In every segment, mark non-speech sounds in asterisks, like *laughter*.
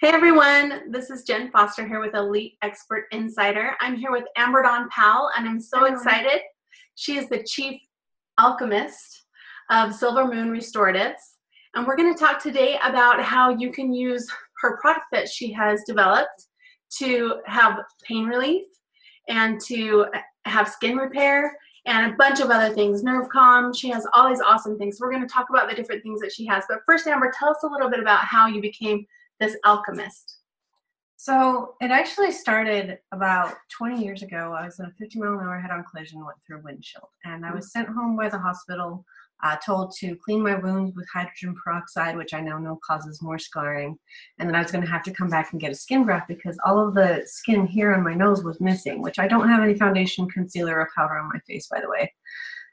Hey everyone, this is Jen Foster here with Elite Expert Insider. I'm here with Amber Dawn Powell and I'm so excited. She is the Chief Alchemist of Silver Moon Restoratives. And we're going to talk today about how you can use her product that she has developed to have pain relief and to have skin repair and a bunch of other things, nerve calm. She has all these awesome things. We're going to talk about the different things that she has. But first, Amber, tell us a little bit about how you became this alchemist? So it actually started about 20 years ago. I was in a 50 mile an hour head on collision, went through a windshield, and I was mm. sent home by the hospital, uh, told to clean my wounds with hydrogen peroxide, which I now know causes more scarring, and then I was going to have to come back and get a skin graft because all of the skin here on my nose was missing, which I don't have any foundation, concealer, or powder on my face, by the way.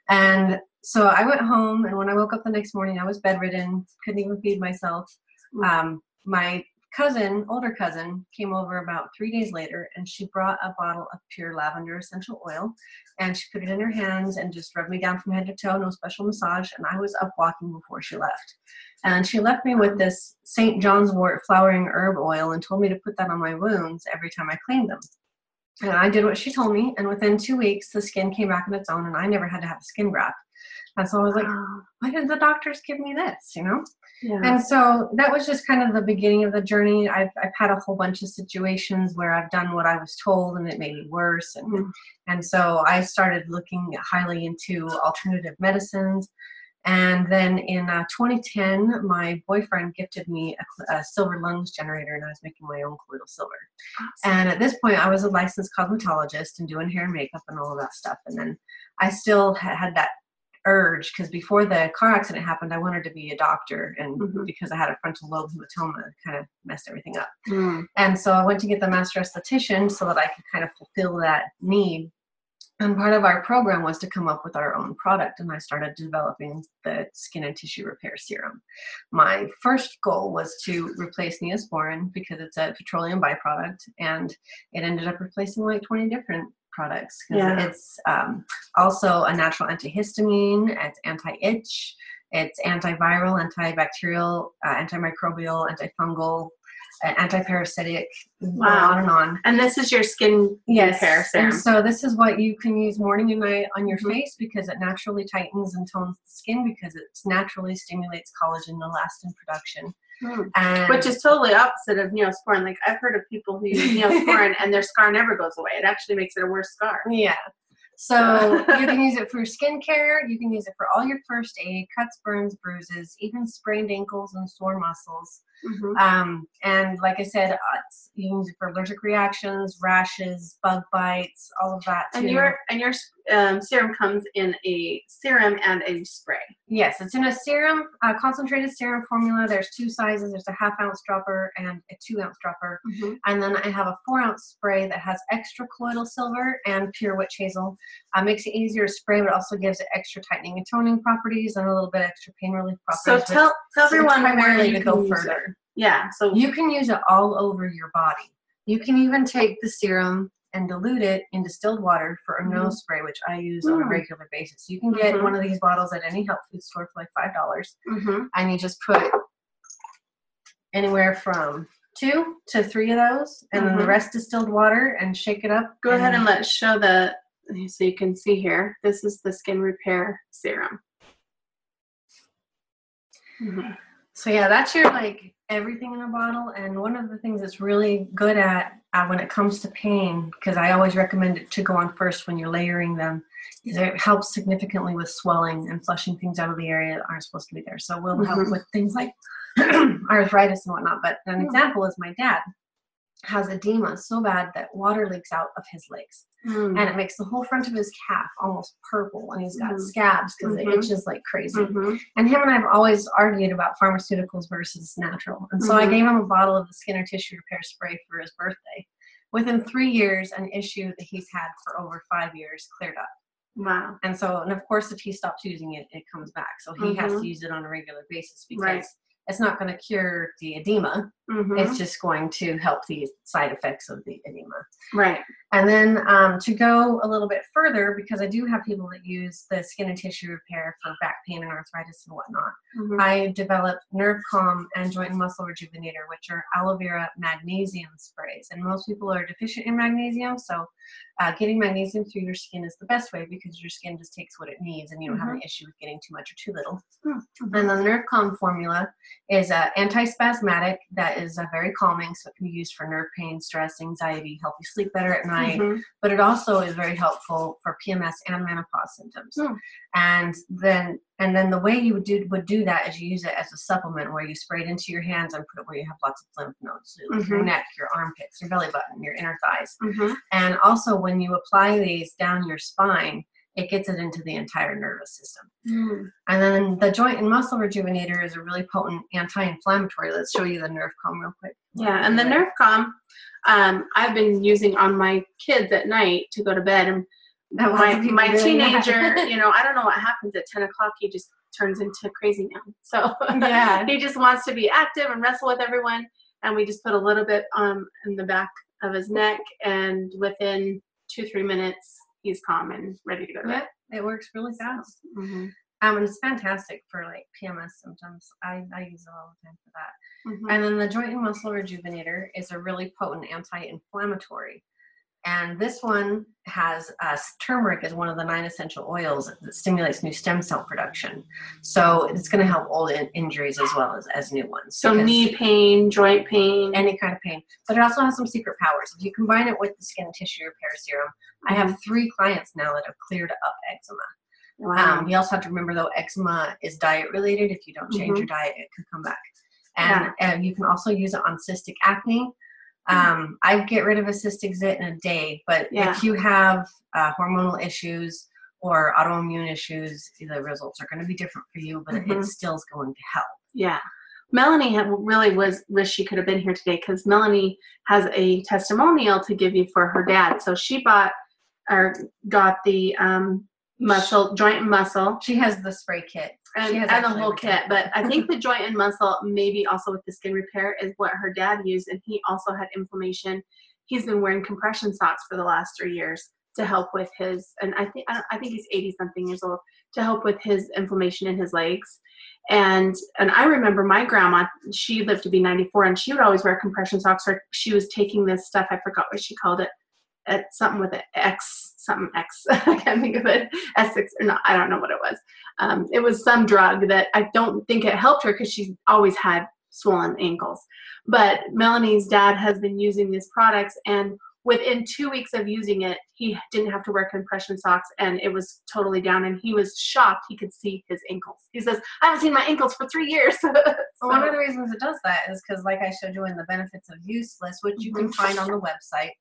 And so I went home, and when I woke up the next morning, I was bedridden, couldn't even feed myself. Mm. Um, my cousin, older cousin, came over about three days later and she brought a bottle of pure lavender essential oil and she put it in her hands and just rubbed me down from head to toe, no special massage. And I was up walking before she left. And she left me with this St. John's wort flowering herb oil and told me to put that on my wounds every time I cleaned them. And I did what she told me, and within two weeks, the skin came back on its own, and I never had to have a skin graft. And so I was like, why did the doctors give me this? You know? Yeah. And so that was just kind of the beginning of the journey. I've, I've had a whole bunch of situations where I've done what I was told and it made me worse. And, mm-hmm. and so I started looking highly into alternative medicines. And then in uh, 2010, my boyfriend gifted me a, a, silver lungs generator, and I was making my own colloidal silver. Awesome. And at this point, I was a licensed cosmetologist and doing hair and makeup and all of that stuff. And then I still had that urge because before the car accident happened, I wanted to be a doctor, and mm-hmm. because I had a frontal lobe hematoma, kind of messed everything up. Mm. And so I went to get the master esthetician so that I could kind of fulfill that need. And part of our program was to come up with our own product, and I started developing the skin and tissue repair serum. My first goal was to replace neosporin because it's a petroleum byproduct, and it ended up replacing like 20 different products yeah. it's um, also a natural antihistamine, it's anti-itch, it's antiviral, antibacterial, uh, antimicrobial, antifungal, uh, anti-parasitic, wow. on and on. And this is your skin yes. repair serum. And so this is what you can use morning and night on your mm-hmm. face because it naturally tightens and tones the skin because it naturally stimulates collagen, and elastin production. Mm. Which is totally opposite of neosporin. Like I've heard of people who use *laughs* neosporin and their scar never goes away. It actually makes it a worse scar. Yeah. So *laughs* you can use it for skincare. You can use it for all your first aid, cuts, burns, bruises, even sprained ankles and sore muscles. Mm-hmm. Um, and like I said, uh, you can it for allergic reactions, rashes, bug bites, all of that. Too. And your and your um, serum comes in a serum and a spray. Yes, it's in a serum, a concentrated serum formula. There's two sizes. There's a half ounce dropper and a two ounce dropper. Mm-hmm. And then I have a four ounce spray that has extra colloidal silver and pure witch hazel. Uh, makes it easier to spray, but also gives it extra tightening and toning properties and a little bit extra pain relief properties. So tell tell everyone primarily to go further. Yeah, so you can use it all over your body. You can even take the serum and dilute it in distilled water for a mm-hmm. nose spray, which I use mm-hmm. on a mm. regular basis. You can get mm-hmm. one of these bottles at any health food store for like five dollars, mm-hmm. and you just put anywhere from two to three of those, and then the mm-hmm. rest distilled water, and shake it up. Go and ahead and let's show the so you can see here. This is the skin repair serum. Mm-hmm. So yeah, that's your like everything in a bottle. And one of the things it's really good at uh, when it comes to pain, because I always recommend it to go on first when you're layering them, is it helps significantly with swelling and flushing things out of the area that aren't supposed to be there. So we'll mm-hmm. help with things like *clears throat* arthritis and whatnot. But an example is my dad. Has edema so bad that water leaks out of his legs Mm. and it makes the whole front of his calf almost purple and he's got Mhm. scabs because Mhm. it itches like crazy Mhm. and him and i've always argued about pharmaceuticals versus natural and so i Mhm. gave him a bottle of the skin or tissue repair spray for his birthday within three years an issue that he's had for over five years cleared up Wow. and so and of course if he stops using it it comes back so he has to use it on a regular basis because Right. it's not going to cure the edema Mhm. it's just going to help the side effects of the edema right. and then um, to go a little bit further, because I do have people that use the skin and tissue repair for back pain and arthritis and whatnot, Mhm. I developed Nerve Calm and Joint and Muscle Rejuvenator, which are aloe vera magnesium sprays. And most people are deficient in magnesium, so uh, getting magnesium through your skin is the best way because your skin just takes what it needs and you don't have an issue with getting too much or too little. Mhm. And the Nerve Calm formula is uh, antispasmodic that is uh, very calming, so it can be used for nerve pain, stress, anxiety, help you sleep better at night Mhm. but it also is very helpful for PMS and menopause symptoms. Hmm. And then and then the way you would do would do that is you use it as a supplement where you spray it into your hands and put it where you have lots of lymph nodes, so like your neck, your armpits, your belly button, your inner thighs. Mhm. And also when you apply these down your spine, it gets it into the entire nervous system. Mm. And then the joint and muscle rejuvenator is a really potent anti-inflammatory. Let's show you the nerve calm real quick. Yeah, and the nerve calm, um, I've been using on my kids at night to go to bed, and That my my teenager, *laughs* you know, I don't know what happens at ten o'clock. He just turns into crazy now. So Yeah. *laughs* he just wants to be active and wrestle with everyone. And we just put a little bit um in the back of his neck, and within two three minutes, he's calm and ready to go to Yeah, bed. it works really fast. Mhm. Um, and it's fantastic for like PMS symptoms. I, I use it all the time for that. Mhm. And then the joint and muscle rejuvenator is a really potent anti-inflammatory. And this one has uh, turmeric as one of the nine essential oils that stimulates new stem cell production. So it's going to help old in- injuries as well as, as new ones. So knee pain, joint pain. any kind of pain. But it also has some secret powers. If you combine it with the skin tissue repair serum, I have three clients now that have cleared up eczema. wow. Um, you also have to remember though, eczema is diet related. If you don't change Mhm. your diet, it could come back. And, and you can also use it on cystic acne. Um, I get rid of a cystic zit in a day, but Yeah. if you have uh, hormonal issues or autoimmune issues, the results are going to be different for you, but Mhm. it still is going to help. Yeah. Melanie had, really was wish she could have been here today because Melanie has a testimonial to give you for her dad. So she bought or got the um, muscle joint muscle She has the spray kit. And, and the whole kit. But I think *laughs* the joint and muscle, maybe also with the skin repair, is what her dad used, and he also had inflammation. He's been wearing compression socks for the last three years to help with his, and I think I, I think he's eighty something years old to help with his inflammation in his legs. And and I remember my grandma, she lived to be ninety four, and she would always wear compression socks. Or she was taking this stuff, I forgot what she called it, at something with an X, something X. *laughs* I can't think of it. Essex or not, I don't know what it was. Um, it was some drug that I don't think it helped her because she always had swollen ankles. But Melanie's dad has been using these products, and within two weeks of using it, he didn't have to wear compression socks, and it was totally down. And he was shocked he could see his ankles. He says, "I haven't seen my ankles for three years." *laughs* Well, one of the reasons it does that is because, like I showed you in the benefits of useless, which you can Mhm. find on the website,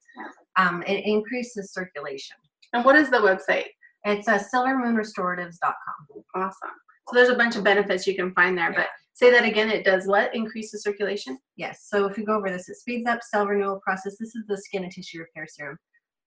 um, it increases circulation. and what is the website? It's uh, silvermoonrestoratives.com. Awesome. So there's a bunch of benefits you can find there. But Yeah. Say that again. It does what? Increase the circulation. Yes, so if you go over this, it speeds up cell renewal process. This is the skin and tissue repair serum.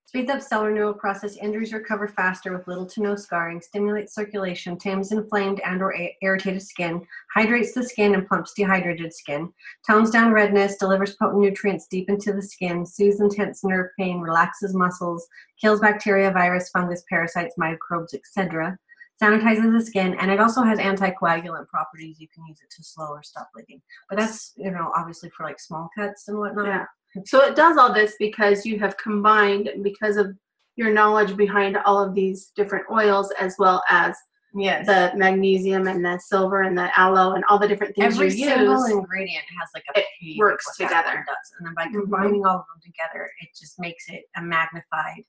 Speeds up cell renewal process. Injuries recover faster with little to no scarring. Stimulates circulation. Tames inflamed and or a- irritated skin. Hydrates the skin and plumps dehydrated skin. Tones down redness. Delivers potent nutrients deep into the skin. Soothes intense nerve pain. Relaxes muscles. Kills bacteria, virus, fungus, parasites, microbes, etc. Sanitizes the skin, and it also has anticoagulant properties. You can use it to slow or stop bleeding. But that's you know obviously for like small cuts and whatnot. Yeah. So it does all this because you have combined because of your knowledge behind all of these different oils as well as Yes. the magnesium and the silver and the aloe and all the different things Every you single ingredient has like a It works together. Does. And then by Mhm. combining all of them together, it just makes it a magnified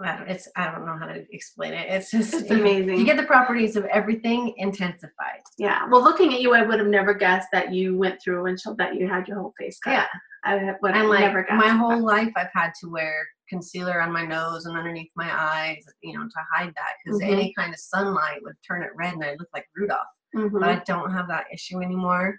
it's I don't know how to explain it. It's just it's amazing. You get the properties of everything intensified. Yeah. Well, looking at you, I would have never guessed that you went through a windshield that you had your whole face cut. Yeah. I would have and like never guessed. my whole life, I've had to wear concealer on my nose and underneath my eyes, you know, to hide that because Mhm. any kind of sunlight would turn it red and I look like Rudolph. Mhm. But I don't have that issue anymore.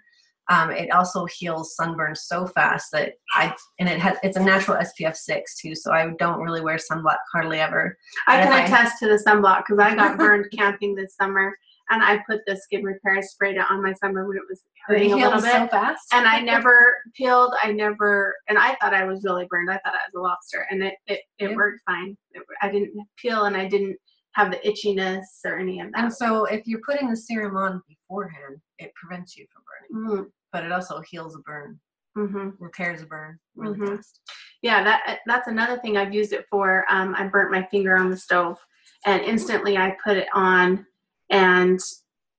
Um, it also heals sunburn so fast that I and it has it's a natural SPF six too, so I don't really wear sunblock hardly ever. I can I- attest to the sunblock because I got burned *laughs* camping this summer, and I put the skin repair. It on my sunburn when it was It hurting a little bit, so fast. and I never peeled. I never, and I thought I was really burned. I thought I was a lobster, and it it, it Yeah. worked fine. It, I didn't peel, and I didn't have the itchiness or any of that. And so if you're putting the serum on beforehand, it prevents you from burning. But it also heals a burn, mm-hmm. repairs a burn really Mhm. fast. Yeah, that that's another thing I've used it for. Um, I burnt my finger on the stove, and instantly I put it on, and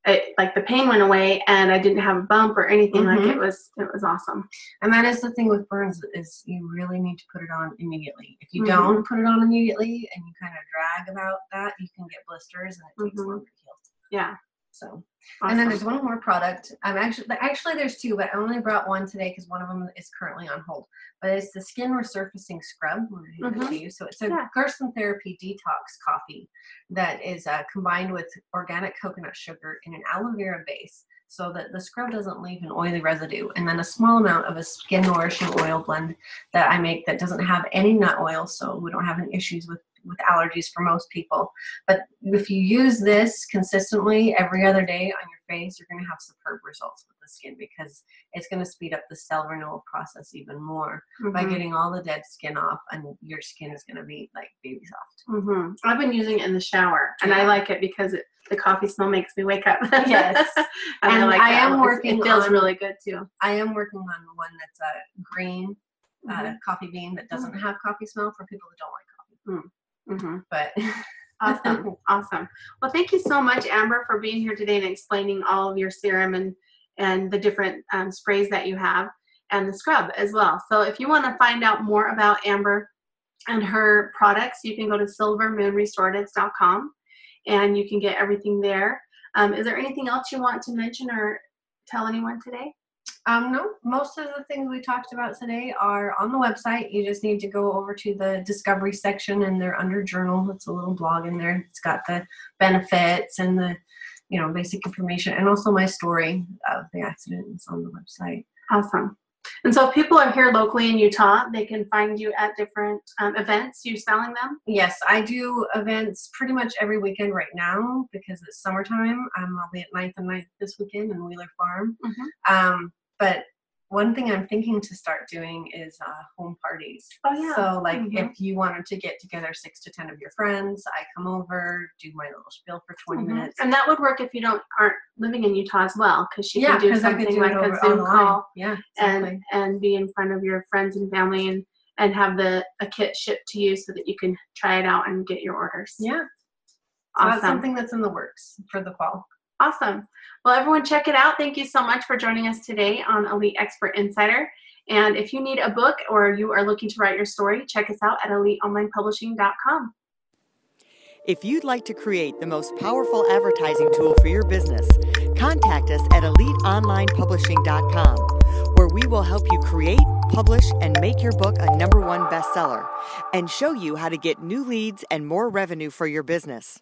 it, like the pain went away, and I didn't have a bump or anything. Like Mhm. it was it was awesome. And that is the thing with burns is you really need to put it on immediately. If you Mhm. don't put it on immediately and you kind of drag about that, you can get blisters and it takes Mhm. longer to heal. Yeah. So Awesome. And then there's one more product. I'm actually actually there's two, but I only brought one today because one of them is currently on hold. But it's the skin resurfacing scrub. I'm gonna hand it Mhm. you. So it's a Yeah. Gerson Therapy detox coffee that is uh, combined with organic coconut sugar in an aloe vera base, so that the scrub doesn't leave an oily residue. And then a small amount of a skin nourishing oil blend that I make that doesn't have any nut oil, so we don't have any issues with with allergies for most people. But if you use this consistently every other day on your face, you're going to have superb results with the skin because it's going to speed up the cell renewal process even more by Mhm. getting all the dead skin off, and your skin is going to be like baby soft. Mhm. I've been using it in the shower, and I like it because it, the coffee smell makes me wake up. *laughs* Yes. and, I like I that. am working It feels on- really good too. I am working on one that's a green uh, Mhm. coffee bean that doesn't have coffee smell for people who don't like coffee. Hmm But *laughs* Awesome. awesome. Well, thank you so much, Amber, for being here today and explaining all of your serum and and the different um, sprays that you have and the scrub as well. So, if you want to find out more about Amber and her products, you can go to silvermoonrestoratives.com and you can get everything there. Um, is there anything else you want to mention or tell anyone today? Um, no, most of the things we talked about today are on the website. You just need to go over to the discovery section and they're under journal. It's a little blog in there. It's got the benefits and the, you know, basic information and also my story of the accident is on the website. Awesome. And so, if people are here locally in Utah, they can find you at different um, events. You selling them? Yes, I do events pretty much every weekend right now because it's summertime. Um, I'll be at 9th and 9th this weekend in Wheeler Farm. Mhm. Um, but one thing I'm thinking to start doing is uh, home parties. Oh, yeah. So, like, Mhm. if you wanted to get together six to ten of your friends, I come over, do my little spiel for 20 Mhm. minutes. And that would work if you don't aren't living in Utah as well, because she yeah, can do something do like a Zoom online. call Yeah, exactly. and and be in front of your friends and family and and have the a kit shipped to you so that you can try it out and get your orders. yeah, so that's awesome, something that's in the works for the fall. Awesome. Well, everyone, check it out. Thank you so much for joining us today on Elite Expert Insider. And if you need a book or you are looking to write your story, check us out at eliteonlinepublishing.com. If you'd like to create the most powerful advertising tool for your business, contact us at eliteonlinepublishing.com, where we will help you create, publish, and make your book a number one bestseller and show you how to get new leads and more revenue for your business.